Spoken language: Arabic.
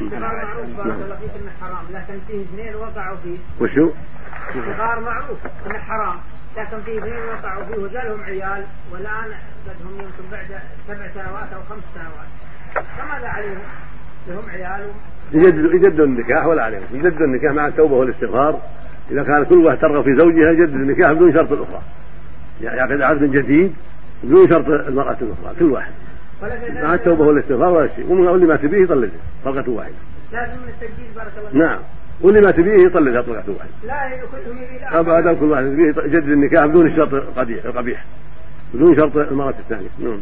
الصغار معروف بارك الله فيك انه حرام لكن فيه اثنين وقعوا فيه وشو؟ الصغار معروف إنه حرام لكن فيه اثنين وقعوا فيه وجالهم عيال والآن قدهم يمكن بعد سبع سنوات أو خمس سنوات. فماذا عليهم؟ لهم عيال يجدد يجدد النكاح ولا عليهم. يجدد النكاح مع التوبة والاستغفار. إذا كان كل واحد ترغب في زوجها يجدد النكاح بدون شرط الاخرى يعقد عقد جديد بدون شرط المرأة الأخرى كل واحد. مع التوبه والاستغفار ولا شيء. واللي ما تبيه يطلقها طلقه واحدة. لازم من التجديد بارك الله نعم. واللي ما تبيه يطلقها طلقه واحدة. لا كلهم يريد ابدا كل واحد يبيه يجدد النكاح بدون الشرط القبيح بدون شرط المرأة الثانية. نعم.